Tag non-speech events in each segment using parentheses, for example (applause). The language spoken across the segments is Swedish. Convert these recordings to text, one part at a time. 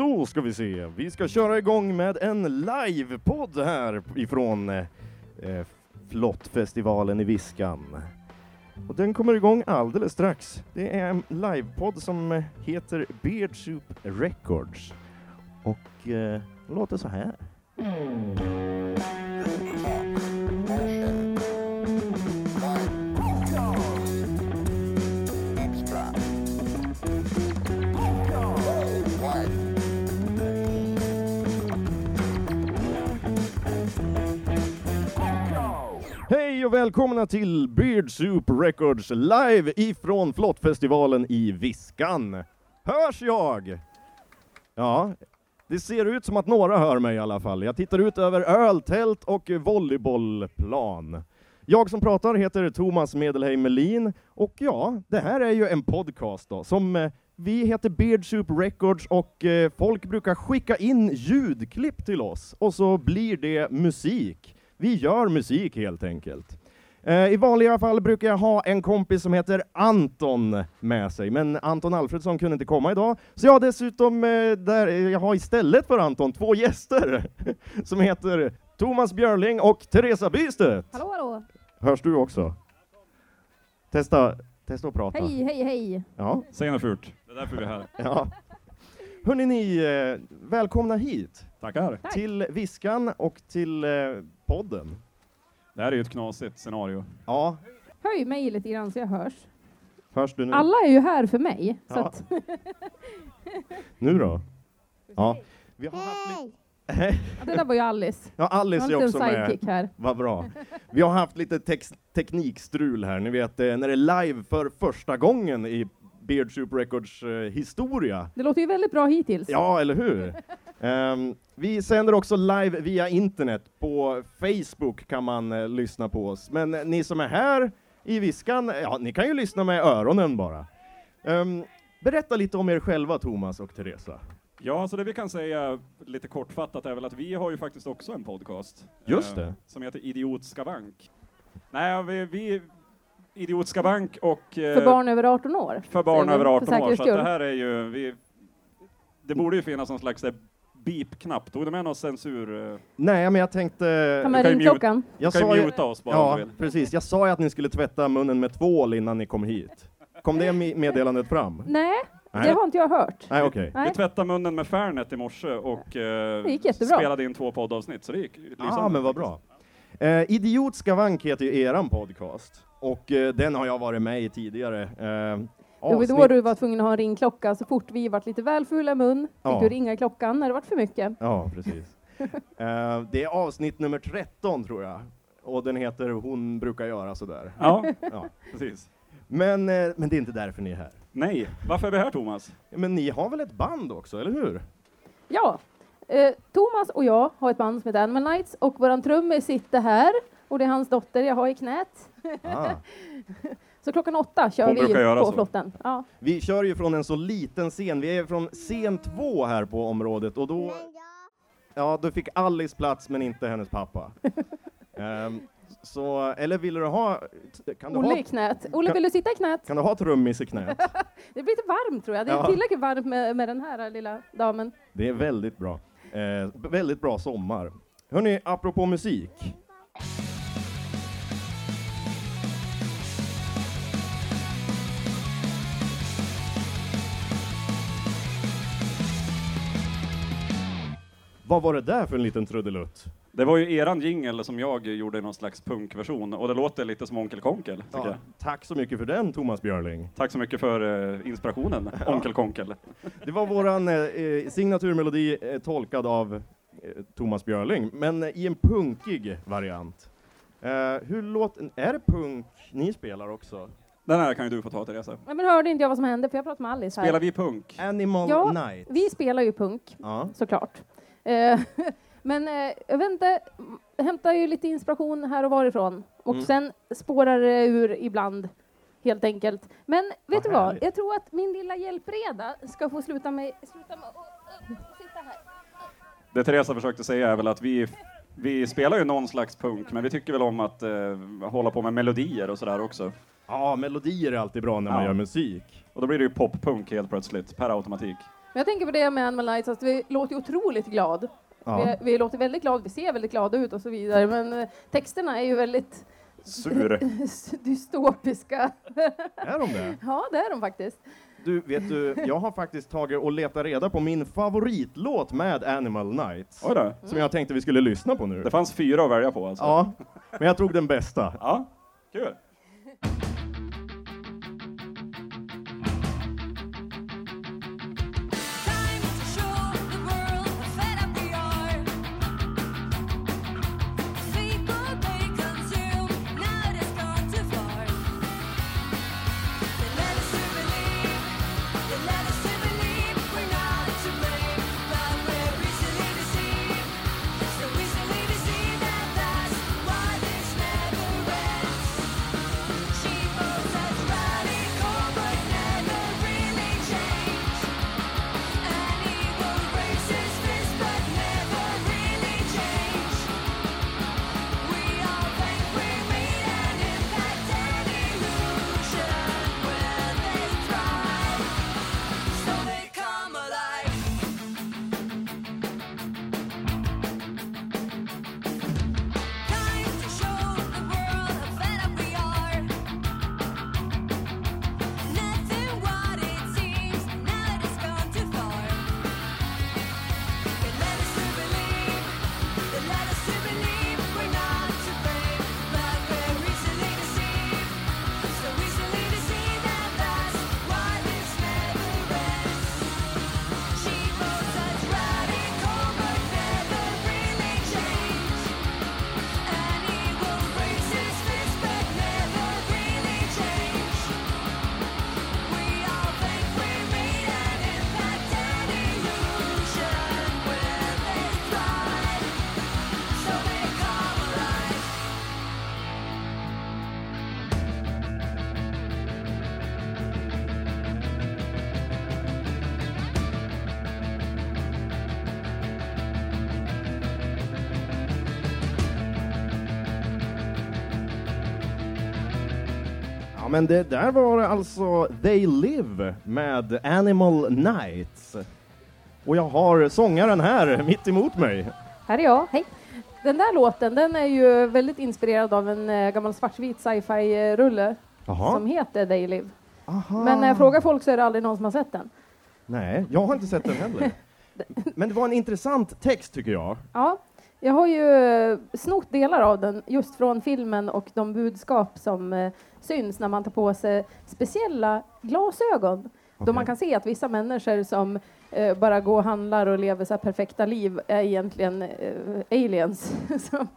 Då ska vi se, vi ska köra igång med en livepodd här ifrån eh, eh, Flottfestivalen i Viskan. Och den kommer igång alldeles strax. Det är en livepodd som eh, heter Beard Soup Records. Och eh, låter så här. Mm. Hej och välkomna till Beard Soup Records live ifrån Flottfestivalen i Viskan. Hörs jag? Ja, det ser ut som att några hör mig i alla fall. Jag tittar ut över öltält och volleybollplan. Jag som pratar heter Thomas Medelheim Melin och ja, det här är ju en podcast då som eh, vi heter Beard Soup Records och eh, folk brukar skicka in ljudklipp till oss och så blir det musik. Vi gör musik helt enkelt. Eh, I vanliga fall brukar jag ha en kompis som heter Anton med sig, men Anton Alfredsson kunde inte komma idag. Så jag har dessutom, eh, där, jag har istället för Anton två gäster (laughs) som heter Thomas Björling och Teresa Bystedt. Hallå, hallå! Hörs du också? Testa, testa att prata. Hej, hej, hej! Ja, Säg något fult. Det är därför vi är här. ja. Hörni ni, eh, välkomna hit Tackar. Tack. till Viskan och till eh, podden. Det här är ju ett knasigt scenario. Ja, Höj mig lite grann så jag hörs. hörs du nu? Alla är ju här för mig. Så Ja. att, (laughs) Nu då? Ja, vi har haft lite... ja, det där var ju Alice. Ja, Jag har Alice en är liten också med. sidekick här. Vad bra. Vi har haft lite tex- teknikstrul här. Ni vet, eh, när det är live för första gången i Beard Soup Records eh, historia. Det låter ju väldigt bra hittills. Ja, eller hur? Ehm, vi sänder också live via internet. På Facebook kan man eh, lyssna på oss. Men eh, ni som är här i Viskan, ja, ni kan ju lyssna med öronen bara. Ehm, berätta lite om er själva, Thomas och Teresa. Ja, så det vi kan säga lite kortfattat är väl att vi har ju faktiskt också en podcast. Just eh, det. Som heter Idiotskavank. Nej, vi, vi Idiotskavank och... eh, För barn över 18 år. för barn över för 18 år. Så att det här är ju... Vi, det borde ju finnas någon slags eh, beep-knapp. Tog du med någon censur? eh, Nej, men jag tänkte... Kan ju ringklockan. Jag kan sa ju muta oss bara om ja, du vill. precis. Jag sa ju att ni skulle tvätta munnen med tvål innan ni kom hit. Kom det me- meddelandet fram? Nej, Nej. det har inte jag hört. Nej, okej. Nej. Vi tvättade munnen med Fairnet i morse och eh, Det gick jättebra. spelade in två poddavsnitt, så det gick lysande. Ja, men vad bra. Eh, Idiot Skavank heter ju eran podcast, och eh, den har jag varit med i tidigare. Eh, Det var då du var tvungen att ha en ringklocka. Så fort vi vart lite väl fulla i mun fick Ja. du ringa i klockan när det vart för mycket. Ja, precis. (laughs) eh, det är avsnitt nummer 13, tror jag. Och den heter Hon brukar göra sådär. Ja, (laughs) Ja. precis. Men, eh, men det är inte därför ni är här. Nej, varför är vi här Thomas? Men ni har väl ett band också, eller hur? Ja, eh, Thomas och jag har ett band som heter Animal Nights och våran trummis sitter här och det är hans dotter jag har i knät. Ah. (laughs) Så klockan åtta kör Hon vi på så. flotten. Ja. Vi kör ju från en så liten scen, vi är från scen två här på området och då, ja, då fick Alice plats men inte hennes pappa. (laughs) Ehm, så, eller vill du ha, kan du Olle ha, i knät. Olle, kan- vill du sitta i knät? kan du ha trummis i knät? (laughs) Det blir lite varmt tror jag. Det är Ja. tillräckligt varmt med, med den här lilla damen. Det är väldigt bra. Eh, väldigt bra sommar. Hörni, apropå musik. Vad var det där för en liten trudelutt? Det var ju eran jingel som jag gjorde i någon slags punkversion och det låter lite som Onkel Konkel, Ja, jag. tack så mycket för den, Thomas Björling. Tack så mycket för eh, inspirationen, (laughs) Onkel Konkel. Det var våran eh, eh, signaturmelodi eh, tolkad av eh, Thomas Björling, men eh, i en punkig variant. Eh, hur låter, är det punk ni spelar också? Den här kan ju du få ta Teresa. Ja, men hörde inte jag vad som hände för jag pratade med Alice här. Spelar vi punk? Animal Ja, Night. Vi spelar ju punk Ja. såklart. Eh, (laughs) men eh, jag vet inte, jag hämtar ju lite inspiration här och varifrån och Mm. sen spårar det ur ibland helt enkelt. Men vet Vad du vad? härligt. Jag tror att min lilla hjälpreda ska få sluta med, sluta med att sitta här. Det Teresa försökte säga är väl att vi, vi spelar ju någon slags punk, men vi tycker väl om att eh, hålla på med melodier och sådär också. Ja, melodier är alltid bra när man Ja. gör musik. Och då blir det ju poppunk helt plötsligt, per automatik. Men jag tänker på det med Animal Nights, att vi låter otroligt glad. Ja. Vi, vi låter väldigt glad, vi ser väldigt glada ut och så vidare, men eh, texterna är ju väldigt Sur. (laughs) dystopiska. Är de det? (laughs) Ja, det är de faktiskt. Du, vet du, jag har faktiskt tagit och letat reda på min favoritlåt med Animal Nights. Oj då. Som jag tänkte vi skulle lyssna på nu. Det fanns fyra att välja på alltså. Ja, men jag tog den bästa. Ja, kul. Men det där var alltså They Live med Animal Nights. Och jag har sångaren här mitt emot mig. Här är jag, hej. Den där låten, den är ju väldigt inspirerad av en eh, gammal svartvit sci-fi-rulle Jaha. som heter They Live. Aha. Men när jag frågar folk så är det aldrig någon som har sett den. Nej, jag har inte sett den heller. (laughs) Men det var en intressant text tycker jag. Ja, jag har ju eh, snott delar av den just från filmen och de budskap som eh, syns när man tar på sig speciella glasögon. Då Okej. man kan se att vissa människor som eh, bara går och handlar och lever så här perfekta liv är egentligen eh, aliens. (laughs) som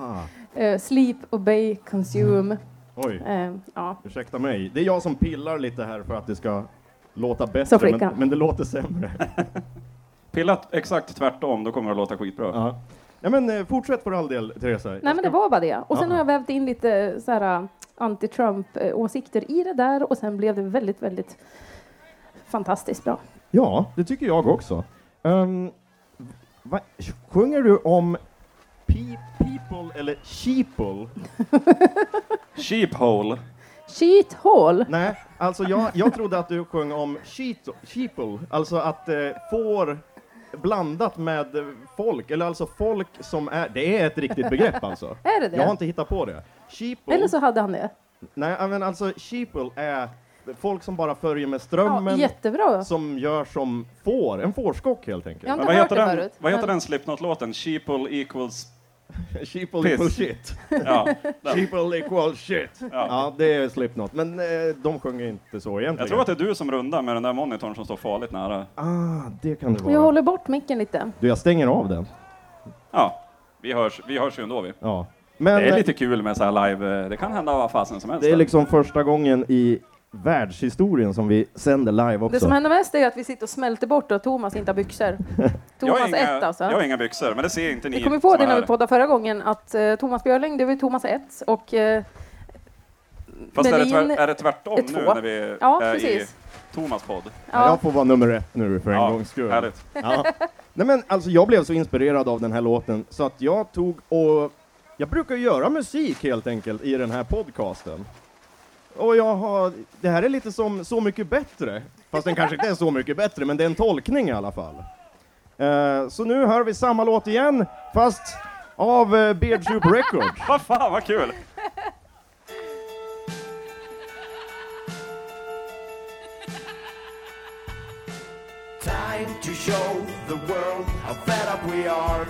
Ah. (laughs) eh, sleep, obey, consume. Oj, Eh, ja. ursäkta mig. Det är jag som pillar lite här för att det ska låta bättre, men, men det låter sämre. (laughs) Pillat exakt tvärtom, då kommer det att låta skitbra. Ja. Ja, men eh, fortsätt för all del, Teresa. Nej, men det var bara det. Och sen Ja. har jag vävt in lite eh, så här eh, anti-Trump-åsikter i det där och sen blev det väldigt, väldigt fantastiskt bra. Ja, det tycker jag också. Um, va, sjunger du om pe people eller sheeple? (laughs) Sheephole. Cheat hall. Nej, alltså jag, jag trodde att du sjöng om sheet- sheeple, alltså att eh, får blandat med folk, eller alltså folk som är, det är ett riktigt begrepp (laughs) alltså. Är det det? Jag har inte hittat på det. Sheeple, Eller så hade han det. nej men alltså sheeple är folk som bara följer med Ja, strömmen, jättebra. som gör som får, en fårskock helt enkelt. Ja, Men har vad hört heter det den, förut, vad heter men- den Slipknot-låten? Sheeple equals... (laughs) Sheeple equal shit. (laughs) Ja. (laughs) Sheeple equal shit. Ja. Ja, det är Slipknot, men eh, de sjunger inte så egentligen. Jag tror att det är du som rundar med den där monitorn som står farligt nära. Ah, det kan det vara. Jag håller bort micken lite. Du, jag stänger av den. Ja, vi hörs, vi hörs ju ändå vi. Ja. Men Det är lite kul med så här live, eh, det kan hända vad fasen som helst. det är liksom första gången i världshistorien som vi sänder live Det också. som händer mest är att vi sitter och smälter bort och Thomas inte har byxor. (laughs) jag, Thomas har inga, ett alltså. jag har inga byxor, men det ser inte ni Vi kom ju på det är när vi poddade förra gången att eh, Thomas Björling, det var Thomas 1 och eh, Fast är det, tvär, är det tvärtom är nu två. när vi Ja, är precis. i Thomas podd? ja. ja, Jag får vara nummer ett nu för en Ja, gångs skull. Härligt. Ja. Nej men alltså jag blev så inspirerad av den här låten så att jag tog och jag brukar göra musik helt enkelt i den här podcasten. Och jag har, det här är lite som Så mycket bättre, fast den kanske inte är så mycket bättre, men det är en tolkning i alla fall. Eh, så nu hör vi samma låt igen, fast av uh, Beard Soup Records. (laughs) Vad fan vad kul! Time to show the world how fed up we are.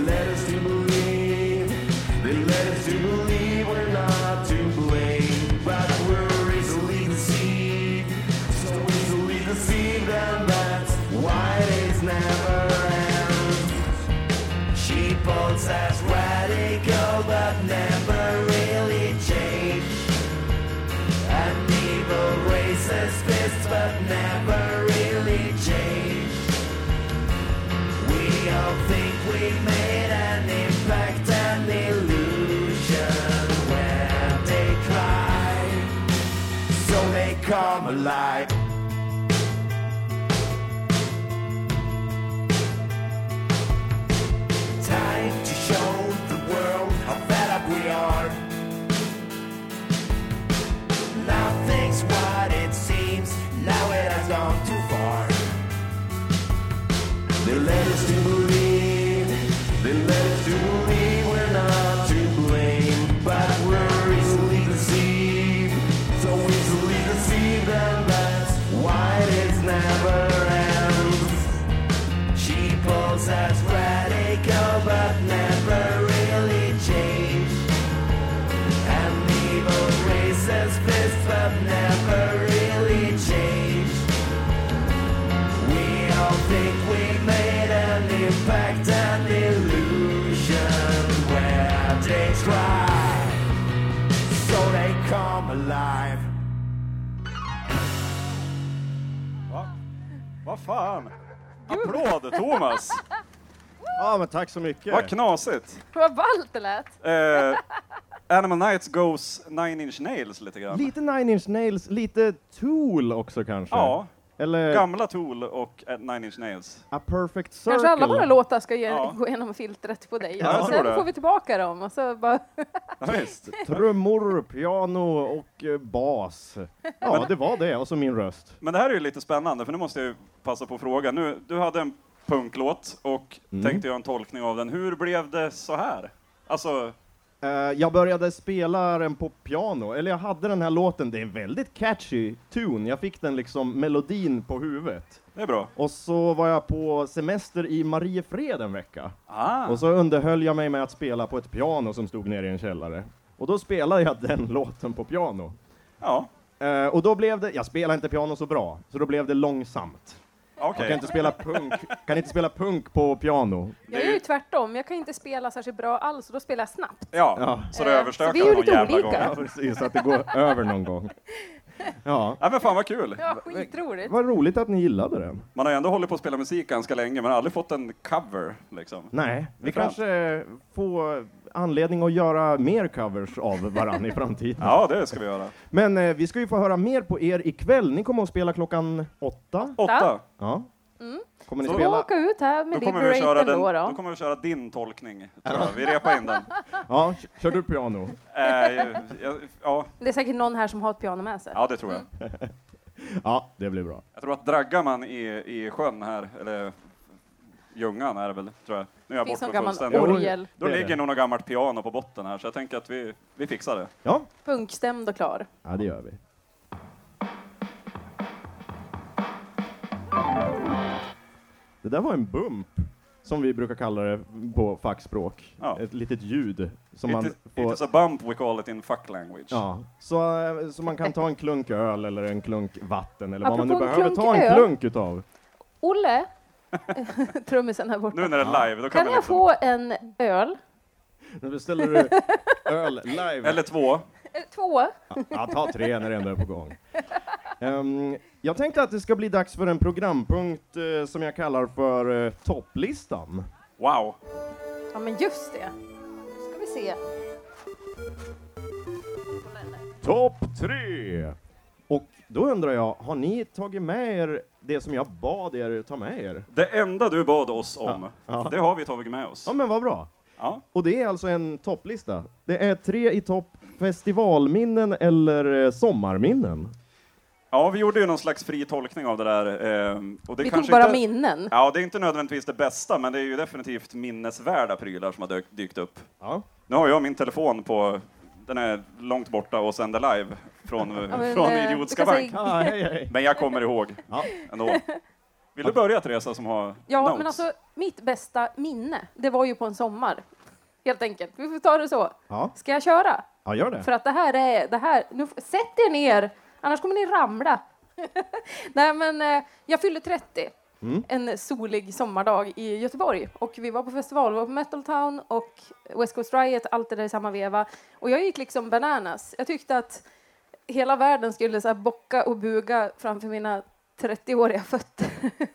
let it Life. Thomas! Ja, men tack så mycket. Vad knasigt! Vad ballt det lät. Eh, Animal Nights goes Nine Inch Nails lite grann. Lite Nine Inch Nails, lite Tool också kanske? Ja, Eller gamla Tool och eh, Nine Inch Nails. A Perfect Circle? Kanske alla våra låtar ska ge, Ja. gå igenom filtret på dig. Ja, jag och tror sen det. får vi tillbaka dem och så bara... Ja, visst. (laughs) Trummor, piano och eh, bas. Ja, det var det. Och så min röst. Men det här är ju lite spännande, för nu måste jag ju passa på att fråga. Nu, du hade en punklåt och Mm. tänkte göra en tolkning av den. Hur blev det så här? Alltså, Eh, jag började spela den på piano, eller jag hade den här låten, det är en väldigt catchy tune. Jag fick den liksom melodin på huvudet. det är bra. Och så var jag på semester i Mariefred en vecka. Ah, Och så underhöll jag mig med att spela på ett piano som stod nere i en källare. Och då spelade jag den (laughs) låten på piano. ja, Eh, och då blev det, jag spelar inte piano så bra, så då blev det långsamt. Okej. Jag kan inte spela punk, kan inte spela punk på piano. Jag är ju tvärtom, jag kan inte spela särskilt bra alls och då spelar jag snabbt. Ja, Ja. så det Eh, överstökar så vi är ju någon lite jävla olika. gång. Ja, precis, så att det går över någon gång. (laughs) Ja, Ja, men fan vad kul! Ja, skitroligt. vad roligt att ni gillade den. Man har ju ändå hållit på att spela musik ganska länge, men har aldrig fått en cover liksom. Nej, vi kanske får anledning att göra mer covers av varann i framtiden. (laughs) Ja, det ska vi göra. Men eh, vi ska ju få höra mer på er ikväll. Ni kommer att spela klockan åtta. Åtta. Ja. Kommer ni Så- spela? åka ut här med Då kommer, vi köra den, då. då då. kommer vi köra din tolkning, tror jag. Vi repar in den. (laughs) Ja, k- kör du piano? Eh, ja, Det är säkert någon här som har ett piano med sig. ja, det tror jag. (laughs) Ja, det blir bra. Jag tror att draggar man i, i sjön här, eller Ljungan är det väl, tror jag. Nu är jag finns någon borta gammal fullständigt. orgel. Då Det är ligger det. nog något gammalt piano på botten här, så jag tänker att vi, vi fixar det. Ja, Punkstämd och klar. ja det gör vi. Det där var en bump, som vi brukar kalla det på fackspråk. Ja. Ett litet ljud som man It, is, får... it is a bump, we call it in fuck language. Ja, så, eh, så man kan ta en klunk öl eller en klunk vatten eller vad man nu Apropå en behöver klunk ta en öl. klunk utav. Olle, (laughs) trummisen här borta. Nu när det är live, då kan, Kan jag liksom, få en öl? Nu beställer du öl live. Eller två. Eh, Två? Ja, ta tre när det ändå är på gång. Ehm, jag tänkte att det ska bli dags för en programpunkt eh, som jag kallar för eh, topplistan. Wow. Ja, men just det. Nu ska vi se. Topp tre! Och då undrar jag, har ni tagit med er det som jag bad er ta med er. Det enda du bad oss om, Ja. Det har vi tagit med oss. Ja, men vad bra. Ja. Och det är alltså en topplista. Det är tre i topp festivalminnen eller eh, sommarminnen. ja, vi gjorde ju någon slags fri tolkning av det där. Eh, och det Vi tog kanske bara inte, minnen. Ja, det är inte nödvändigtvis det bästa, men det är ju definitivt minnesvärda prylar som har dök, dykt upp. Ja. Nu har jag min telefon på, den är långt borta och sänder live från, Ja, (laughs) men, från eh, kan bank. Ah, hej, hej. Men jag kommer ihåg Ja. ändå. Vill du börja Teresa som har Ja, notes? men alltså mitt bästa minne, det var ju på en sommar. Helt enkelt. Vi får ta det så. Ja. Ska jag köra? ja, gör det. För att det här är, det här, nu, sätt er ner, annars kommer ni ramla. (laughs) Nej men eh, jag fyllde 30 Mm. en solig sommardag i Göteborg och vi var på festival, vi var på Metal Town och West Coast Riot, allt det där i samma veva. Och jag gick liksom bananas. Jag tyckte att hela världen skulle så här bocka och buga framför mina 30-åriga fötter.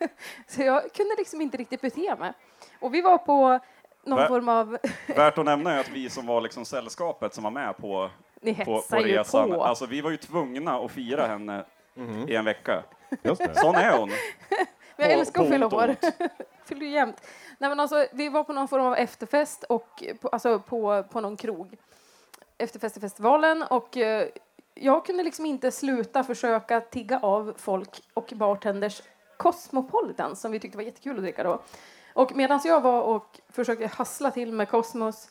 (laughs) så jag kunde liksom inte riktigt bete mig. Och vi var på någon Va? form av, (laughs) Värt att nämna är att vi som var liksom sällskapet som var med på, ni på, på resan, på. alltså vi var ju tvungna att fira henne i en vecka. Just det. Sån är hon. (laughs) Jag älskar att fylla år. (laughs) Fyller ju jämt. Nej, men alltså, vi var på någon form av efterfest och på, alltså på, på någon krog. Efterfest i festivalen och eh, jag kunde liksom inte sluta försöka tigga av folk och bartenders Cosmopolitan som vi tyckte var jättekul att dricka då. Och medan jag var och försökte hassla till med Cosmos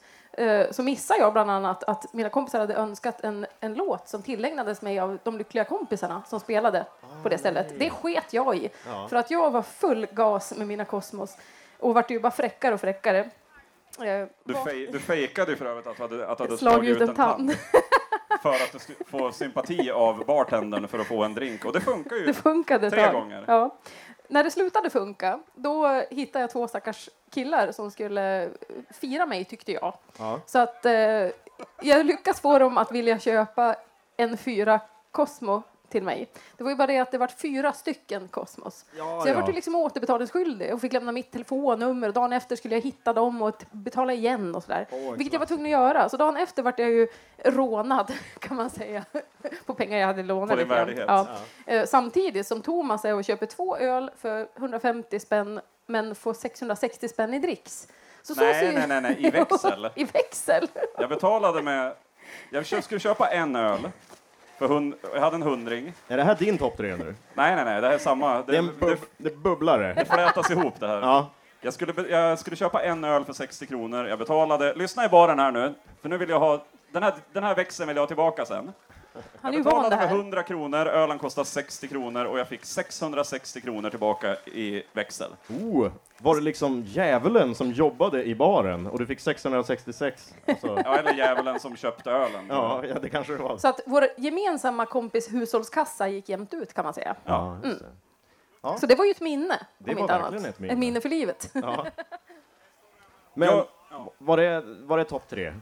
så missade jag bland annat att mina kompisar hade önskat en, en låt som tillägnades mig av de lyckliga kompisarna som spelade på det stället. Det sket jag i. För att jag var full gas med mina Cosmos och vart ju bara fräckare och fräckare. Eh, Du, fej, du fejkade ju för övrigt att du hade, att du hade slagit ut en tand. (laughs) för att få sympati av bartendern för att få en drink. Och det funkar ju. Det funkade Tre tag. gånger. Ja. När det slutade funka, då hittade jag två stackars killar som skulle fira mig, tyckte jag. Ja. Så att eh, jag lyckas få dem att vilja köpa en fyra Cosmo till mig. Det var ju bara det att det var fyra stycken Cosmos. Ja, så jag ja. var liksom återbetalningsskyldig och fick lämna mitt telefonnummer och dagen efter skulle jag hitta dem och betala igen och sådär. Åh, Vilket jag var tvungen att göra. Så dagen efter vart jag ju rånad (laughs) kan man säga (laughs) på pengar jag hade lånat. På din värdighet. Ja. Eh, samtidigt som Thomas är och köper två öl för 150 spänn men får 660 spänn i dricks. Så så Nej, ju- nej, nej, nej, i växel. (laughs) I växel. Jag betalade med... Jag skulle köpa en öl. För hund, jag hade en hundring. Är det här din topp tre nu? Nej, nej, nej, det här är samma. Det är Det, en det, bub det det flätas ihop det här. Ja. Jag skulle, be- jag skulle köpa en öl för 60 kronor. Jag betalade... Lyssna i baren här nu. För nu vill jag ha... Den här, den här växeln vill jag ha tillbaka sen. Han är ju Jag van betalade här. 100 kronor, ölen kostade 60 kronor och jag fick 660 kronor tillbaka i växel. Oh, var det liksom djävulen som jobbade i baren och du fick 666? Alltså, Ja, eller djävulen som köpte ölen. ja, ja, det kanske det var. Så att vår gemensamma kompis hushållskassa gick jämnt ut kan man säga. Ja, just det. Så det var ju ett minne. Det om var inte annat. verkligen ett minne. Ett minne för livet. Ja. (laughs) Men Ja, var det, var det topp tre?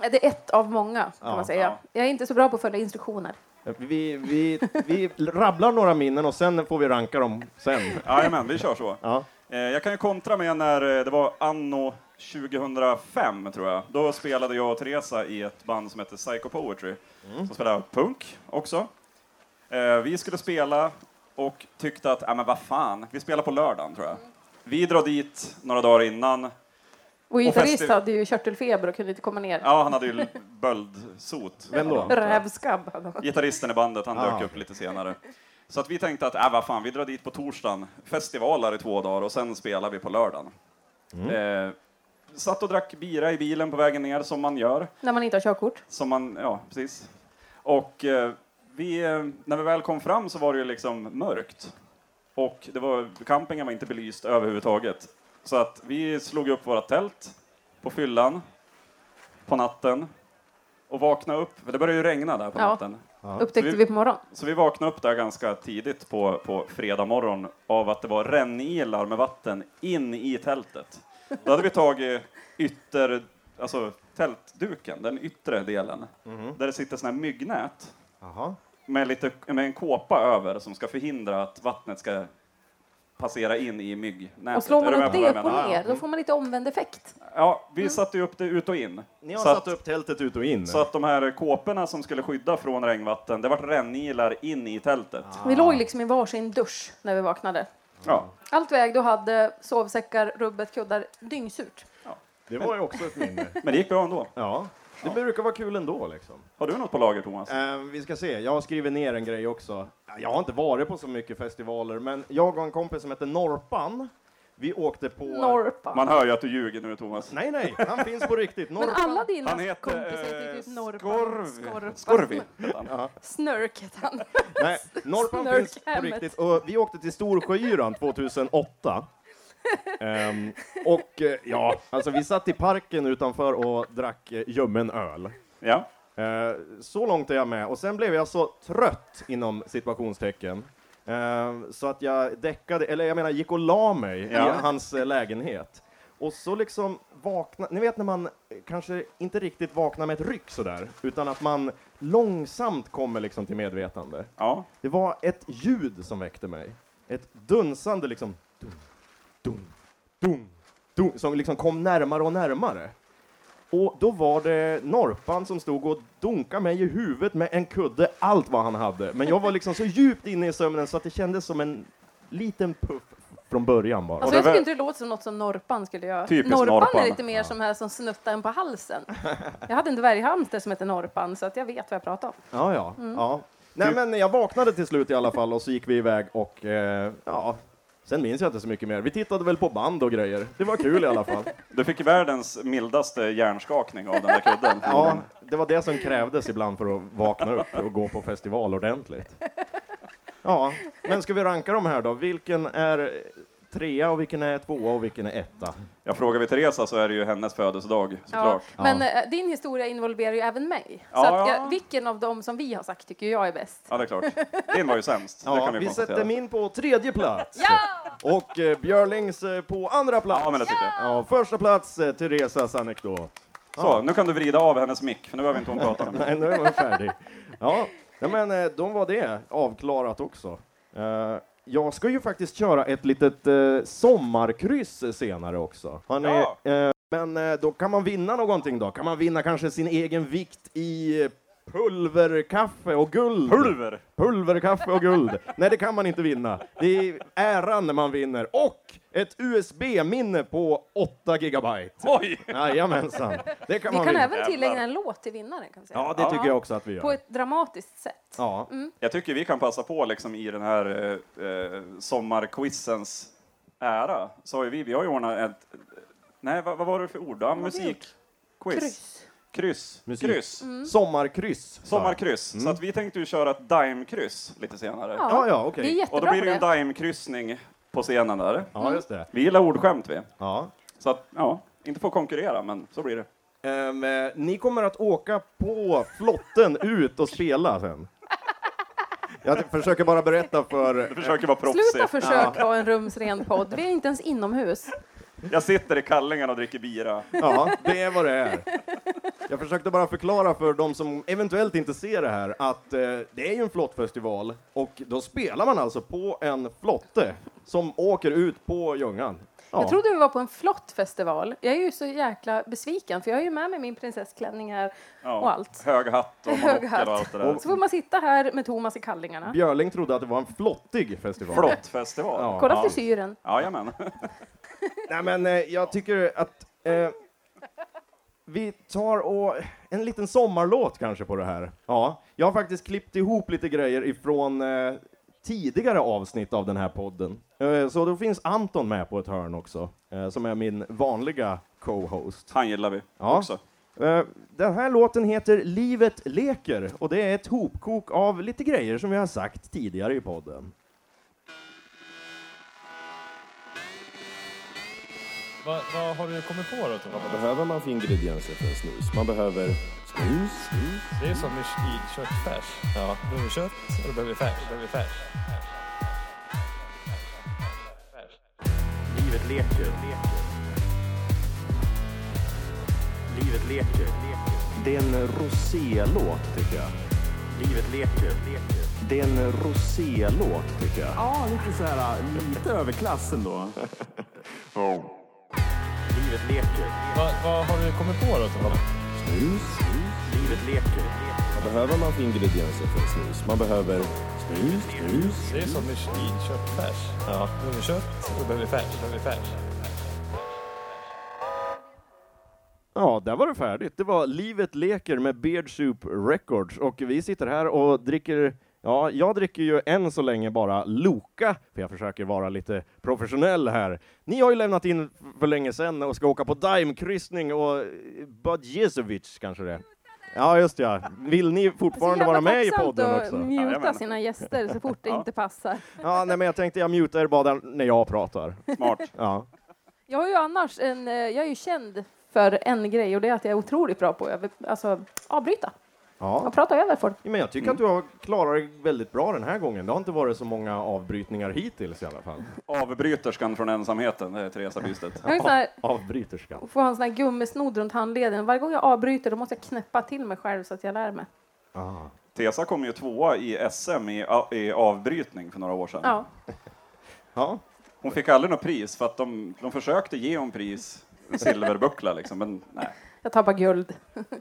Det är ett av många kan Ja, man säga. ja. Jag är inte så bra på att följa instruktioner. Vi, vi, vi rabblar några minnen och sen får vi ranka dem sen. Jajamän, vi kör så. Ja. Eh, Jag kan ju kontra med när eh, det var anno 2005, tror jag. Då spelade jag och Teresa i ett band som hette Psycho Poetry, som spelade punk också. Eh, Vi skulle spela och tyckte att, ja men vad fan, vi spelar på lördagen, tror jag. Vi drar dit några dagar innan. Och gitarrist festi- hade ju körtelfeber och kunde inte komma ner. Ja, han hade ju böldsot. (laughs) Vem då? Rävskabb hade han. Gitarristen i bandet, han Ah. dök upp lite senare. Så att vi tänkte att, äh, vad fan, vi drar dit på torsdagen, festivalar i två dagar och sen spelar vi på lördagen. Eh, satt och drack bira i bilen på vägen ner, som man gör. När man inte har körkort. Som man, ja, precis. Och eh, vi, eh, när vi väl kom fram så var det ju liksom mörkt. Och det var, campingen var inte belyst överhuvudtaget. Så att vi slog upp våra tält på fyllan på natten och vaknade upp, för det började ju regna där på Ja. natten. Upptäckte Så vi- vi på morgonen. Så vi vaknade upp där ganska tidigt på, på fredag morgon av att det var rännilar med vatten in i tältet. Då hade vi tagit ytter, alltså tältduken, den yttre delen, där det sitter såna här myggnät Jaha. med, lite, med en kåpa över som ska förhindra att vattnet ska passera in i myggnätet. Och slår man upp på det upp och ner, då får man lite omvänd effekt. Ja, vi satte ju upp det ut och in. Ni har så, satt att, upp tältet ut och in. så att de här kåporna som skulle skydda från regnvatten, det vart rännilar in i tältet. Vi låg liksom i varsin dusch när vi vaknade. Ja. Allt vägde och hade sovsäckar, rubbet, kuddar, dyngsurt. Det var ju också ett minne. Men det gick bra ändå. Ja, det brukar vara kul ändå liksom. Har du något på lager, Thomas? Eh, vi ska se, jag har skrivit ner en grej också. Jag har inte varit på så mycket festivaler, men jag och en kompis som heter Norpan, vi åkte på... Norpa. Man hör ju att du ljuger nu, Thomas. Nej, nej, han finns på riktigt. Men Norpan. alla dina Han heter kompisar heter eh, typ Norpa. Skorvi. Skorpa. Skorvi. heter han. Snörk heter han. Nej, Norpan Snörk finns på riktigt. Och vi åkte till Storsjöyran 2008. Ehm, och eh, ja, alltså vi satt i parken utanför och drack eh, ljummen öl. Ja. Eh, så långt är jag med. Och sen blev jag så trött inom situationstecken. eh, så att jag däckade, eller jag menar gick och la mig Ja. i hans eh, lägenhet. Och så liksom vakna, ni vet när man kanske inte riktigt vaknar med ett ryck sådär, utan att man långsamt kommer liksom till medvetande. ja. Det var ett ljud som väckte mig. Ett dunsande liksom, dum, dum, dum, dum, som liksom kom närmare och närmare. Och då var det Norpan som stod och dunkade mig i huvudet med en kudde, allt vad han hade. Men jag var liksom så djupt inne i sömnen så att det kändes som en liten puff från början bara. Alltså jag tycker inte det låter som något som Norpan skulle göra. Typiskt Norpan, Norpan. är lite mer som här som snuttar en på halsen. Jag hade en dvärghamster som hette Norpan så att jag vet vad jag pratar om. Ja, ja. Mm. ja. Nej, men jag vaknade till slut i alla fall och så gick vi iväg och eh, ja, sen minns jag inte så mycket mer. Vi tittade väl på band och grejer. Det var kul i alla fall. (laughs) Du fick världens mildaste hjärnskakning av den där kudden. (laughs) Ja, det var det som krävdes ibland för att vakna upp och gå på festival ordentligt. (laughs) Ja, men ska vi ranka de här då? Vilken är trea och vilken är tvåa och vilken är etta? Jag frågar vi Teresa så är det ju hennes födelsedag, Ja, såklart. men eh, din historia involverar ju även mig. Ja, så att, ja. jag, vilken av dem som vi har sagt tycker jag är bäst? Ja, det är klart. Din var ju sämst, det Ja, kan vi, vi sätter min på tredje plats. Ja! Och eh, Björlings eh, på andra plats. Ja, men det tycker jag. Ja, första plats, eh, Teresas anekdot. Så, nu kan du vrida av hennes mick, för nu behöver inte hon prata med mig. (laughs) Nej, nu är man färdig. Ja, men eh, då var det avklarat också. Eh, Jag ska ju faktiskt köra ett litet eh, sommarkryss senare också. Ni, Ja. eh, men eh, då kan man vinna någonting då. Kan man vinna kanske sin egen vikt i pulverkaffe och guld? Pulver! Pulverkaffe och guld. Nej, det kan man inte vinna. Det är äran när man vinner. Och ett USB-minne på 8 gigabyte. Oj! Jajamensan. Det kan Vi man kan vinna. även tillägna en låt till vinnaren. Kan säga. Ja, det tycker jag också att vi På gör. ett dramatiskt sätt. Ja. Jag tycker vi kan passa på liksom i den här eh, eh, sommarquizens ära. Så har vi, vi har ju ordnat ett... Nej, vad, vad var det för ord? Kryss. Kryss. Musik. Kryss. Sommarkryss. sa jag. Sommarkryss. Så att vi tänkte ju köra ett daimkryss lite senare. Ja, Ja, ja, är okej. Och då blir det ju en daimkryssning på scenen där. Ja, just det. Vi gillar ordskämt vi. Ja. Så att, ja, inte få konkurrera, men så blir det. Ehm, eh, ni kommer att åka på flotten ut och spela sen. Jag försöker bara berätta Du för... försöker vara Sluta proffsig. försök ha en rumsren podd. Vi är inte ens inomhus. Jag sitter i kallingarna och dricker bira. Ja, det är vad det är. Jag försökte bara förklara för de som eventuellt inte ser det här att eh, det är ju en flottfestival och då spelar man alltså på en flotte som åker ut på Ljungan. Ja. Jag trodde vi var på en flott festival. Jag är ju så jäkla besviken för jag har ju med mig min prinsessklänning här Ja. och allt. Hög hatt och Hög hatt. och allt det där. Så får man sitta här med Thomas i kallingarna. Björling trodde att det var en flottig festival. Flottfestival. Ja. Kolla Ja. frisyren. Jajamän. (laughs) Nej, men eh, jag tycker att eh, vi tar och en liten sommarlåt kanske på det här. Ja, jag har faktiskt klippt ihop lite grejer ifrån eh, tidigare avsnitt av den här podden. Eh, så då finns Anton med på ett hörn också, eh, som är min vanliga co-host. Han gillar vi Ja. också. Eh, den här låten heter Livet leker och det är ett hopkok av lite grejer som vi har sagt tidigare i podden. Vad, vad har du kommit på då? Vad behöver man för ingredienser för en snus? Man behöver snus, Det är som i, i köttfärs. Ja, då behöver vi kött och då behöver vi färs. Då behöver vi färs. Livet leker. Livet leker. Det är en rosé-låt tycker jag. Livet leker. Det är en rosé-låt tycker jag. Ja, lite så här, lite överklass ändå. (laughs) Livet leker. Vad vad har du kommit på då? Tom? Snus. Livet leker. Vad behöver man för ingredienser för snus? Man behöver snus, snus. Det är som i köttfärs. Ja. Du behöver kött och du behöver färs. Du behöver färs. Ja, där var det färdigt. Det var Livet leker med Beard Soup Records och vi sitter här och dricker Ja, jag dricker ju än så länge bara Loka, för jag försöker vara lite professionell här. Ni har ju lämnat in för länge sedan och ska åka på Daim-kryssning och Badjesovic kanske det är. Ja, just ja. Vill ni fortfarande vara med i podden också? att muta Jajamän. sina gäster så fort det inte passar. Ja, nej, men jag tänkte jag mutar er bara när jag pratar. Smart. Ja. Jag har ju annars en, eh, jag är ju känd för en grej och det är att jag är otroligt bra på att alltså, avbryta Ja. och prata över folk. Men jag tycker att du har klarat dig väldigt bra den här gången. Det har inte varit så många avbrytningar hittills i alla fall. Avbryterskan från ensamheten, det är Teresa Bystedt. Jag här, Avbryterskan. får ha en sån här gummisnodd runt handleden. Varje gång jag avbryter då måste jag knäppa till mig själv så att jag lär mig. Ah. Tesa kom ju tvåa i SM i, i avbrytning för några år sedan. Ja. (laughs) Ja. Hon fick aldrig något pris för att de, de försökte ge hon pris, en (laughs) silverbuckla liksom, men nej. Jag tar bara guld.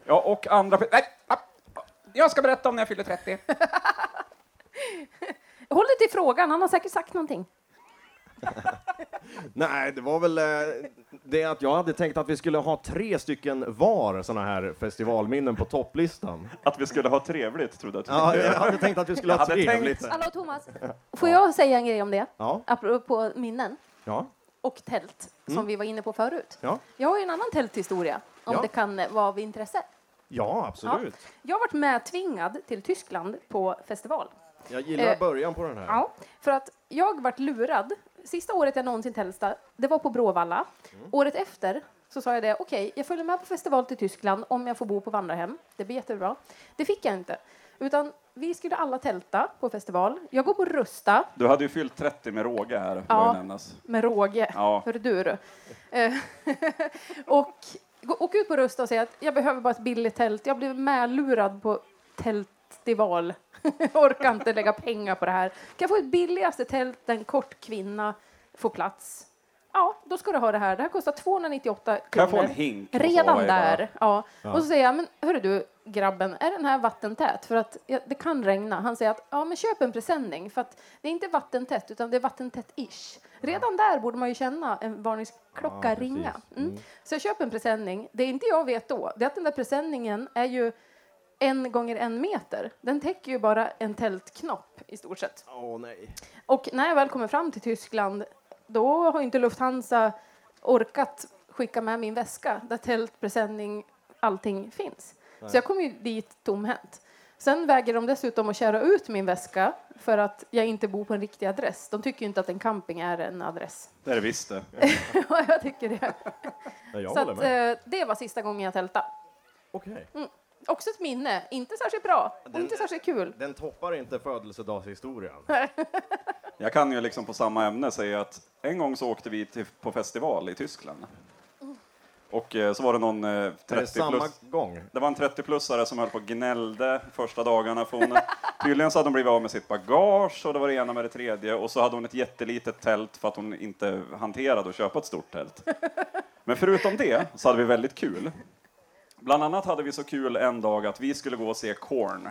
Ja, och andra... Nej, jag ska berätta om när jag fyller 30. (laughs) Håll dig till frågan, han har säkert sagt någonting. (laughs) Nej, det var väl eh, det att jag hade tänkt att vi skulle ha tre stycken var såna här festivalminnen på topplistan. Att vi skulle ha trevligt, trodde jag. Ja, jag hade tänkt att vi skulle ha Jag hade trevligt. Hallå Thomas, får jag säga en grej om det? Ja, Apropå minnen ja, och tält som vi var inne på förut. ja, Jag har ju en annan tälthistoria om Ja. det kan vara av intresse. Ja, absolut. Jag har varit medtvingad till Tyskland på festival. Jag gillar Eh, början på den här. Ja, för att jag vart lurad. Sista året jag någonsin tältade, det var på Bråvalla. Året efter så sa jag det, okej, jag följer med på festival till Tyskland om jag får bo på vandrarhem. Det blir jättebra. Det fick jag inte. Utan vi skulle alla tälta på festival. Jag går på Rusta Du hade ju fyllt 30 med råge här, Ja. med råge. Ja. Hör du. (laughs) Eh, (laughs) och åk ut på Rusta och säg att jag behöver bara ett billigt tält. Jag blev medlurad på tältstival. jag (laughs) orkar inte lägga pengar på det här. Kan jag få ett billigaste tält där en kort kvinna får plats? Ja, då ska du ha det här. Det här kostar 298 kronor. Kan jag få en hink? Redan där. Ja. Och så säger jag, men hörru du grabben, är den här vattentät? För att ja, det kan regna. Han säger att, ja men köp en presenning för att det är inte vattentätt utan det är vattentätt-ish. Redan där borde man ju känna en varningsklocka Ja, ringa. Mm. Så jag köper en presenning. Det inte jag vet då, det är att den där presenningen är ju en gånger en meter. Den täcker ju bara en tältknopp i stort sett. Åh nej. Och när jag väl kommer fram till Tyskland, då har inte Lufthansa orkat skicka med min väska där tält, presenning, allting finns. Så jag kom ju dit tomhänt. Sen väger de dessutom att köra ut min väska för att jag inte bor på en riktig adress. De tycker ju inte att en camping är en adress. Det är det visst det. (laughs) Ja, jag tycker det. Ja, jag Så att, med. eh, det var sista gången jag tältade. Okej. Också ett minne. Inte särskilt bra och inte särskilt kul. Den toppar inte födelsedagshistorien. Jag kan ju liksom på samma ämne säga att en gång så åkte vi till, på festival i Tyskland. Och eh, så var det någon eh, Är det 30 samma plus. gång? Det var en 30-plussare som höll på och gnällde första dagarna. För hon, (laughs) tydligen så hade hon blivit av med sitt bagage och det var det ena med det tredje. Och så hade hon ett jättelitet tält för att hon inte hanterade att köpa ett stort tält. Men förutom det så hade vi väldigt kul. Bland annat hade vi så kul en dag att vi skulle gå och se Korn.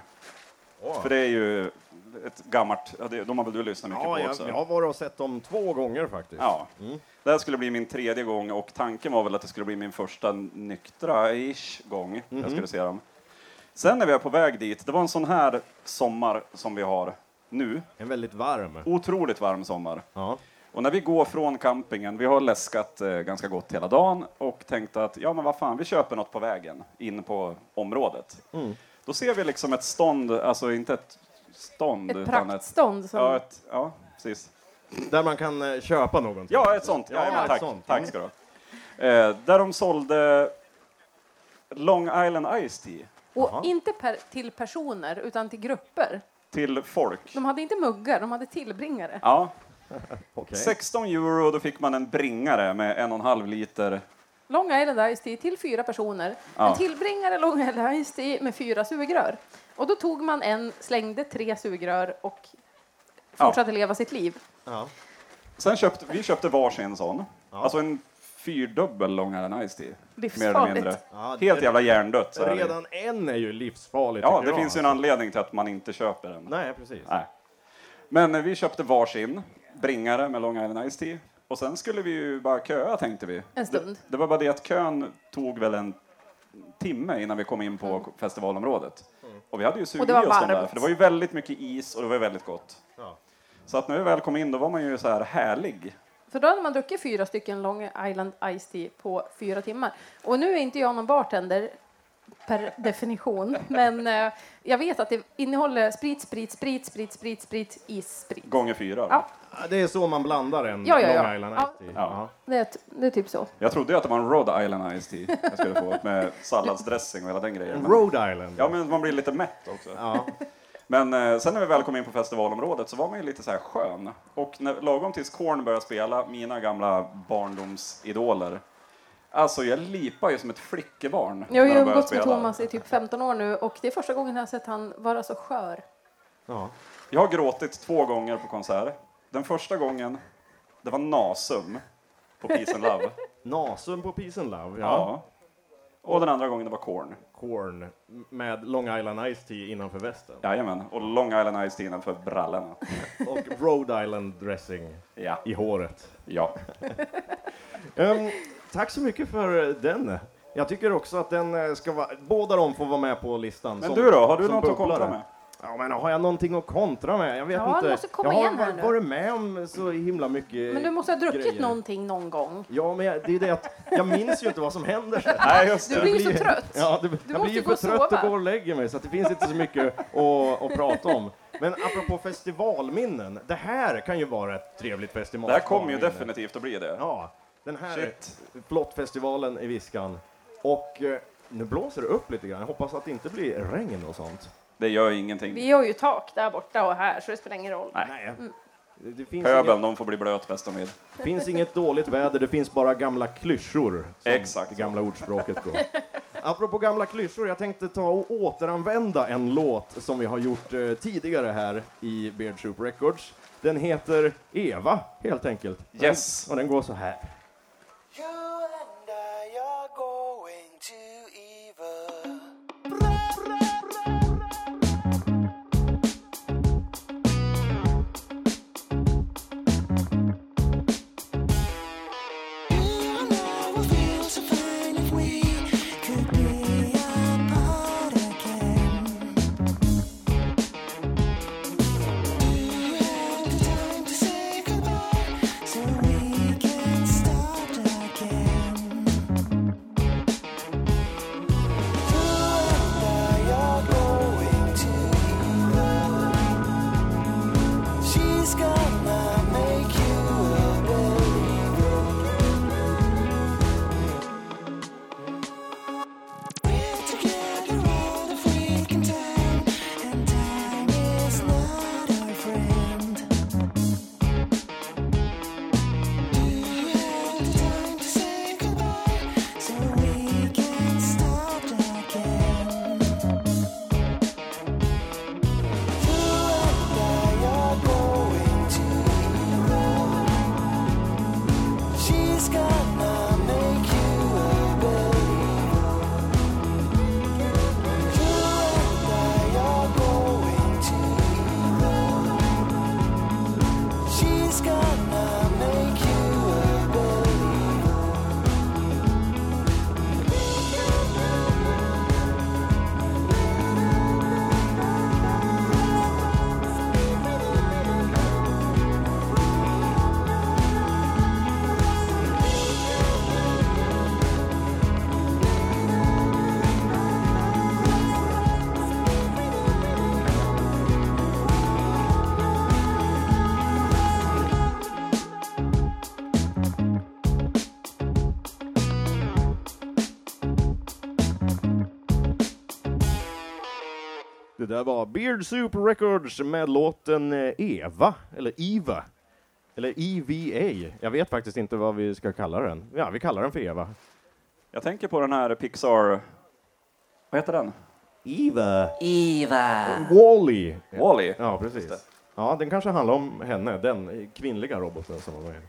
För det är ju ett gammalt, ja, det, de har väl du lyssnat mycket Ja, på jag, också? jag har varit och sett dem två gånger faktiskt. Ja. Det här skulle bli min tredje gång och tanken var väl att det skulle bli min första nyktra-ish gång jag skulle se dem. Sen när vi är på väg dit, det var en sån här sommar som vi har nu. En väldigt varm. Otroligt varm sommar. Ja. Och när vi går från campingen, vi har läskat eh, ganska gott hela dagen och tänkte att ja men vad fan, vi köper något på vägen in på området. Då ser vi liksom ett stånd, alltså inte ett stånd Ett praktstånd som Ja, ett, ja, precis. Där man kan eh, köpa någonting. Ja, ett sånt. Ja, Ja, ett tack, sånt. tack ska du ha. Eh, där de sålde Long Island Ice Tea Och Jaha. inte per, till personer, utan till grupper. till folk. De hade inte muggar, de hade tillbringare. Ja, (laughs) Okej. 16 euro, då fick man en bringare med en och en halv liter Long Island Ice Tea till fyra personer. Ja. En tillbringare Long Island Ice Tea med fyra sugrör. Och då tog man en, slängde tre sugrör och Ja. fortsatte leva sitt liv. Ja. Sen köpte vi köpte varsin sån. Alltså en fyrdubbel Long Island Ice Tea. Mer eller mindre. Ja, Helt jävla hjärndött. så är. Redan en är ju livsfarlig. Ja, det jag, finns ju en alltså. anledning till att man inte köper den. Nej, precis. Nej. Men vi köpte varsin bringare med Long Island Ice Tea. Och sen skulle vi ju bara köa tänkte vi. En stund. Det, det var bara det att kön tog väl en timme innan vi kom in på festivalområdet. Och vi hade ju sugit Och det var i oss de där, varmt. för det var ju väldigt mycket is och det var väldigt gott. Ja. Så att när vi väl kom in då var man ju så här härlig. För då hade man druckit fyra stycken Long Island Ice Tea på fyra timmar. Och nu är inte jag någon bartender per definition, men eh, jag vet att det innehåller sprit, sprit, sprit, sprit, sprit, sprit, issprit. Gånger fyra. då. Ja. Det är så man blandar en Ja, ja, ja. Long Island Ja. Ice Tea. Ja. Ja. Det är, t- det är typ så. Jag trodde ju att det var en Rhode Island Ice Tea jag skulle få med salladsdressing och hela den grejen. Men, Rhode Island. ja, men man blir lite mätt också. Ja. Men eh, sen när vi väl kom in på festivalområdet så var man ju lite så här skön. Och när, lagom tills Korn började spela, mina gamla barndomsidoler. Alltså jag lipar ju som ett flickebarn. Jag har ju umgåtts med. Thomas i typ 15 år nu och det är första gången jag har sett han vara så skör. Ja. Jag har gråtit två gånger på konsert. Den första gången, det var Nasum på Peace and Love. (laughs) Nasum på Peace and Love. Ja. ja. Och den andra gången det var Korn. Korn med Long Island Ice Tea innanför västen. Jajamän. Och Long Island Ice Tea innanför brallorna. (laughs) Och Rhode Island dressing Ja. i håret. Ja. Ehm, tack så mycket för den. Jag tycker också att den eh, ska vara, båda de får vara med på listan. Men som- du då, har du något att bubblare. kontra med? Ja, men har jag någonting att kontra med? Jag vet Ja, inte. du måste komma jag har igen varit med om så himla mycket Men du måste ha druckit grejer. någonting någon gång. Ja, men jag, det är det att jag minns ju inte vad som händer sen. (laughs) Nej, just Du det. blir ju blir- så trött. Ja, det, jag måste blir ju för trött sova. och går och lägger mig så att det finns inte så mycket att, att prata om. Men apropå festivalminnen, det här kan ju vara ett trevligt festival. Det här kommer ju definitivt att bli det. Ja, den här Shit. flottfestivalen i Viskan. Och eh, nu blåser det upp lite grann. Jag hoppas att det inte blir regn och sånt. Det gör ingenting. Vi har ju tak där borta och här så det spelar ingen roll. Nej. Det, det finns, Pöbeln, inget, de får bli blöt bäst de vill. finns inget dåligt väder, det finns bara gamla klyschor. Som Exakt det gamla ordspråket går. Apropå gamla klyschor, jag tänkte ta och återanvända en låt som vi har gjort eh, tidigare här i Beard Soup Records. Den heter Eva, helt enkelt. Yes. Och den går så här. cool där var Beard Soup Records med låten eh, Eva, eller Eva, eller EVA. Jag vet faktiskt inte vad vi ska kalla den. Ja, vi kallar den för Eva. Jag tänker på den här Pixar... Vad heter den? Eva. Eva. Wall-E. Wall-E. Ja, precis. Ja, den kanske handlar om henne, den kvinnliga roboten som var med.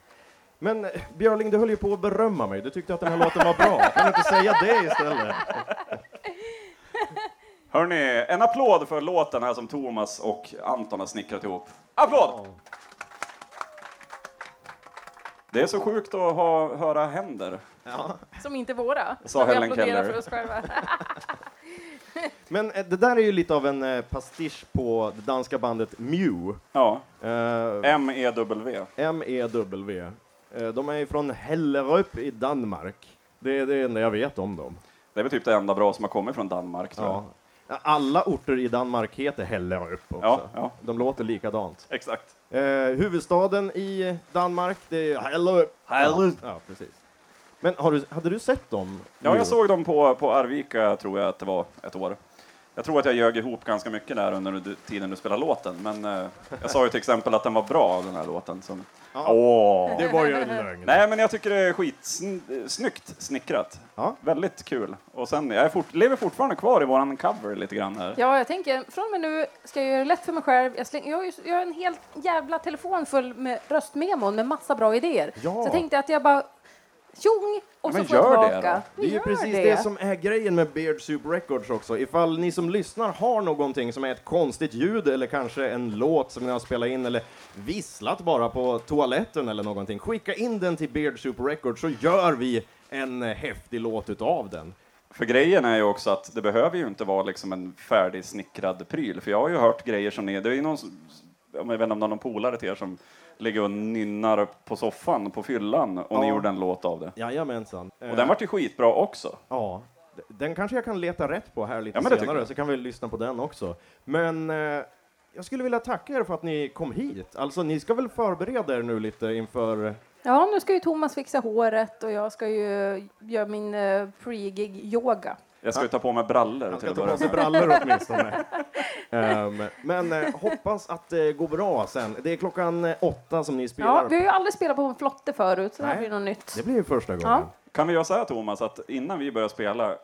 Men eh, Björling, du höll ju på att berömma mig. Du tyckte att den här låten var bra. Kan du inte säga det istället? Hörni, en applåd för låten här som Thomas och Anton har snickrat ihop. Applåd! Det är så sjukt att ha, höra händer. Som inte våra. Sa Helen applåderar Keller. för oss själva. (laughs) (laughs) Men eh, det där är ju lite av en eh, pastisch på det danska bandet Mew. Ja, Eh, M-E-W. M-E-W. De är ju från Hellerup i Danmark. Det är det enda jag vet om dem. Det är väl typ det enda bra som har kommit från Danmark, tror jag. Ja. Alla orter i Danmark heter Hellerup också. Ja, ja. De låter likadant. Exakt. Eh, huvudstaden i Danmark, det är Hellerup. Hellerup. Ja, precis. Men har du, hade du sett dem? Ja, jag såg dem på, på Arvika, tror jag att det var, ett år. Jag tror att jag ljög ihop ganska mycket där under tiden du spelade låten, men eh, jag sa ju till exempel att den var bra, den här låten. Som... Åh! Det var ju en lögn. Nej, men jag tycker det är skitsnyggt snickrat. Ja. Väldigt kul. Och sen, jag är fort, lever fortfarande kvar i våran cover lite grann här. Ja, jag tänker från och med nu ska jag göra det lätt för mig själv. Jag, släng, jag, har, ju, jag har en helt jävla telefon full med röstmemon med massa bra idéer. Ja. Så jag tänkte att jag bara tjong och Men så får jag gör det tillbaka. då. Det är ju precis det. det. som är grejen med Beard Soup Records också. Ifall ni som lyssnar har någonting som är ett konstigt ljud eller kanske en låt som ni har spelat in eller visslat bara på toaletten eller någonting, skicka in den till Beard Soup Records så gör vi en häftig låt utav den. För grejen är ju också att det behöver ju inte vara liksom en färdigsnickrad pryl. För jag har ju hört grejer som ni, det är ju någon, jag vet inte om det är någon polare till er som ligger och nynnar på soffan på fyllan och ni Ja. gjorde en låt av det. Jajamensan. Och den vart ju skitbra också. Ja, d- den kanske jag kan leta rätt på här lite Ja, men det tycker senare, jag. så kan vi lyssna på den också. Men eh, jag skulle vilja tacka er för att ni kom hit. Alltså, ni ska väl förbereda er nu lite inför... Ja, nu ska ju Thomas fixa håret och jag ska ju göra min uh, pre-gig yoga. Jag ska ju ta på mig brallor Han till ska att ta börja på sig brallor (laughs) åtminstone. um, men eh, hoppas att det går bra sen. Det är klockan eh, åtta som ni Ja, spelar. vi har ju aldrig spelat på en flotte förut, så det här Nej. blir något nytt. Det blir ju första gången. Ja. Kan vi göra så här Thomas, att innan vi börjar spela,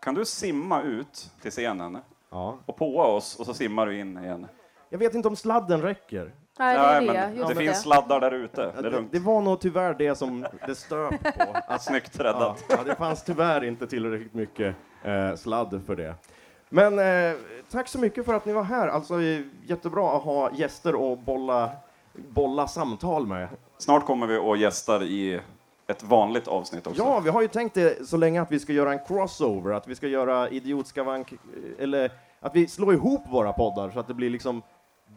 kan du simma ut till scenen Ja. och påa oss och så simmar du in igen? Jag vet inte om sladden räcker. Nej, det är det. men just det det. finns sladdar där ute. Det är Det, lugnt. det var nog tyvärr det som det stöp på. Att (laughs) Snyggt Ja, räddat. ja, det fanns tyvärr inte tillräckligt mycket eh, sladd för det. Men eh, tack så mycket för att ni var här. Alltså, jättebra att ha gäster och bolla, bolla samtal med. Snart kommer vi och gästar i ett vanligt avsnitt också. Ja, vi har ju tänkt det så länge att vi ska göra en crossover, att vi ska göra Idiotskavank, eller att vi slår ihop våra poddar så att det blir liksom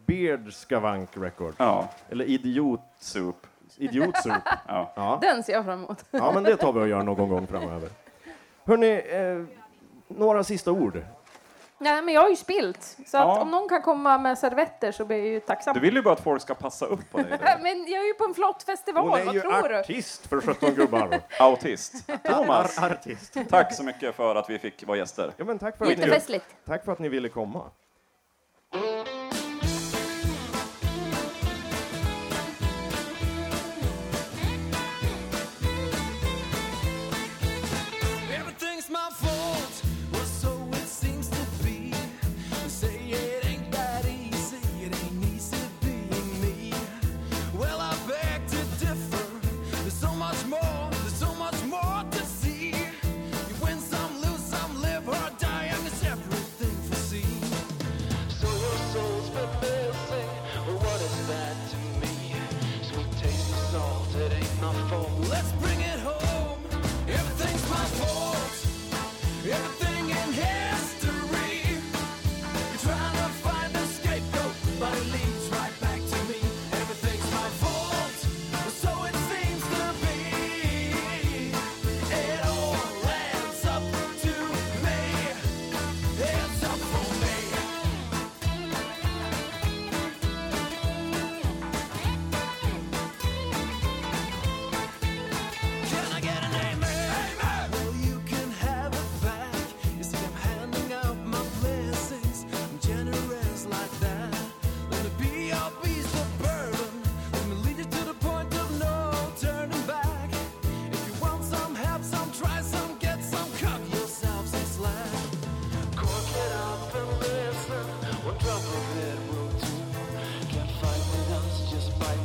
Beard Skavank Record, Ja, eller Idiot, soup. Idiotsoup. (laughs) Ja. Ja. Den ser jag fram emot. ja, men det tar vi och gör någon gång framöver. Hörni, eh, några sista ord. Nej, men jag har ju spilt, så Ja. att om någon kan komma med servetter så blir jag ju tacksam. Du vill ju bara att folk ska passa upp på dig. (laughs) Men jag är ju på en flott festival, Hon är vad ju tror du? artist för 17 gubbar. (laughs) Autist. Thomas, Ar- artist. tack så mycket för att vi fick vara gäster. Ja, men tack, för att ni, tack för att ni ville komma.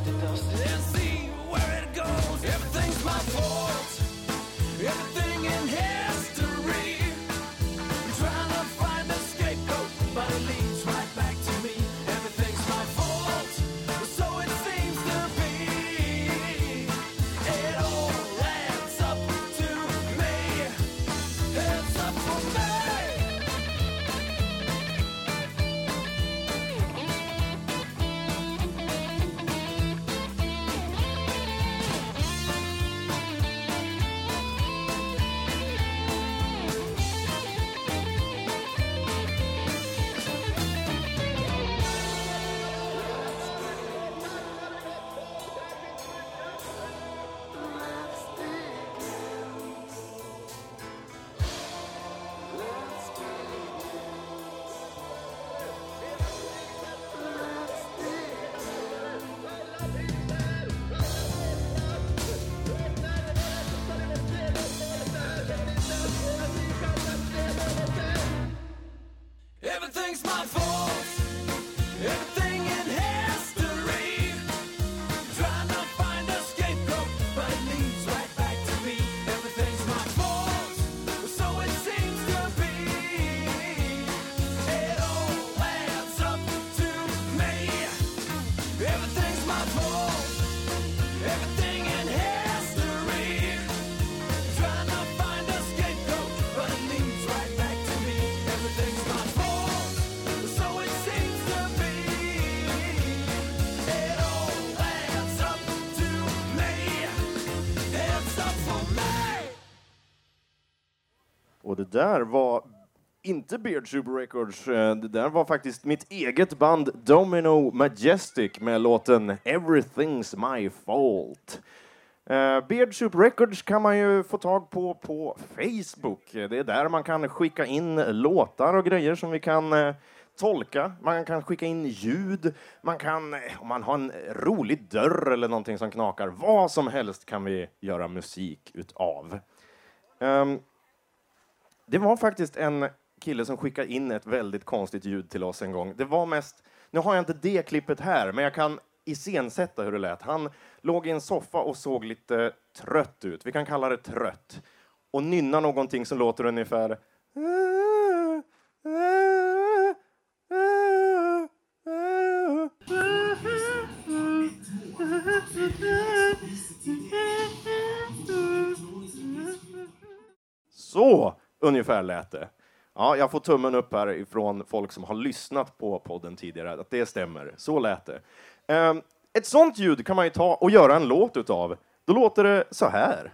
the see. Där var inte Beard Super Records. Eh, det där var faktiskt mitt eget band Domino Majestic med låten Everything's My Fault. Uh, Beard Soup Records kan man ju få tag på på Facebook. Det är där man kan skicka in låtar och grejer som vi kan eh, tolka. Man kan skicka in ljud. Man kan, om man har en rolig dörr eller någonting som knakar, vad som helst kan vi göra musik utav. Ehm, det var faktiskt en kille som skickade in ett väldigt konstigt ljud till oss en gång. Det var mest, nu har jag inte det klippet här, men jag kan iscensätta hur det lät. Han låg i en soffa och såg lite trött ut. Vi kan kalla det trött. Och nynna någonting som låter ungefär Så ungefär lät det. Ja, jag får tummen upp här ifrån folk som har lyssnat på podden tidigare, att det stämmer. Så lät det. Ehm, ett sånt ljud kan man ju ta och göra en låt utav. Då låter det så här.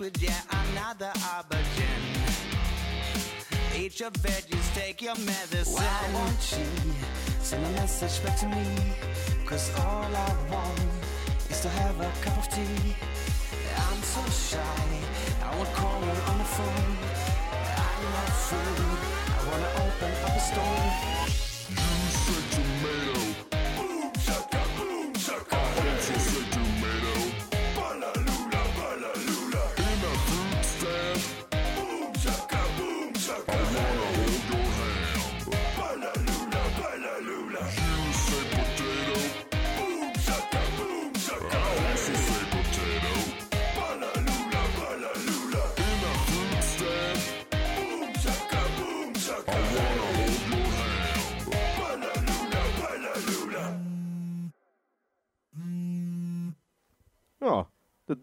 With yet another aubergine. Eat your veggies, take your medicine. Why won't she send a message back to me? Cause all I want is to have a cup of tea. I'm so shy, I would call her on the phone. I love food, I wanna open up a store.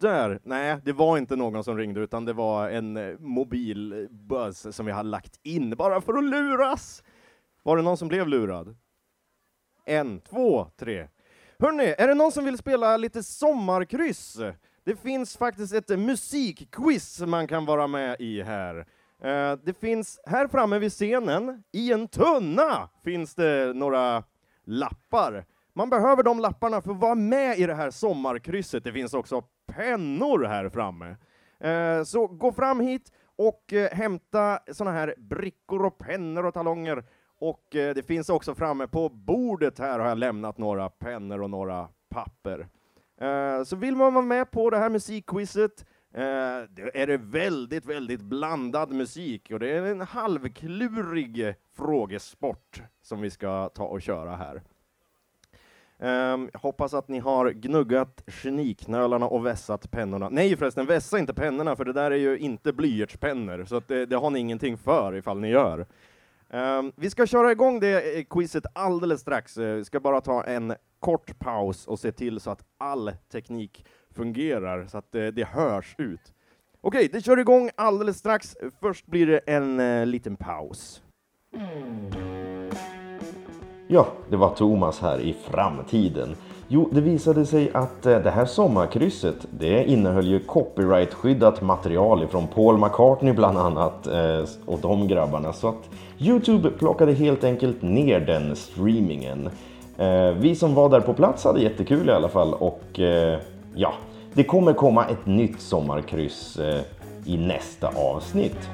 Där. Nej, det var inte någon som ringde utan det var en eh, mobilbuzz eh, som vi hade lagt in bara för att luras. Var det någon som blev lurad? En, två, tre. Hörni, är det någon som vill spela lite sommarkryss? Det finns faktiskt ett musikquiz man kan vara med i här. Eh, det finns här framme vid scenen, i en tunna, finns det några lappar. Man behöver de lapparna för att vara med i det här sommarkrysset. Det finns också pennor här framme. Eh, Så gå fram hit och eh, hämta såna här brickor och pennor och talonger. Och eh, det finns också framme på bordet här har jag lämnat några pennor och några papper. Eh, Så vill man vara med på det här musikquizet eh, det är det väldigt, väldigt blandad musik och det är en halvklurig frågesport som vi ska ta och köra här. Um, jag hoppas att ni har gnuggat geniknölarna och vässat pennorna. Nej förresten, vässa inte pennorna för det där är ju inte blyertspennor, så att det, det har ni ingenting för ifall ni gör. Um, vi ska köra igång det eh, quizet alldeles strax. Eh, vi ska bara ta en kort paus och se till så att all teknik fungerar, så att det, det hörs ut. Okej, det kör igång alldeles strax. Först blir det en uh, liten paus. Mm. Ja, det var Thomas här i framtiden. Jo, det visade sig att eh, det här sommarkrysset, det innehöll ju copyrightskyddat material ifrån Paul McCartney bland annat eh, och de grabbarna. Så att Youtube plockade helt enkelt ner den streamingen. Eh, vi som var där på plats hade jättekul i alla fall och ja, det kommer komma ett nytt sommarkryss i nästa avsnitt.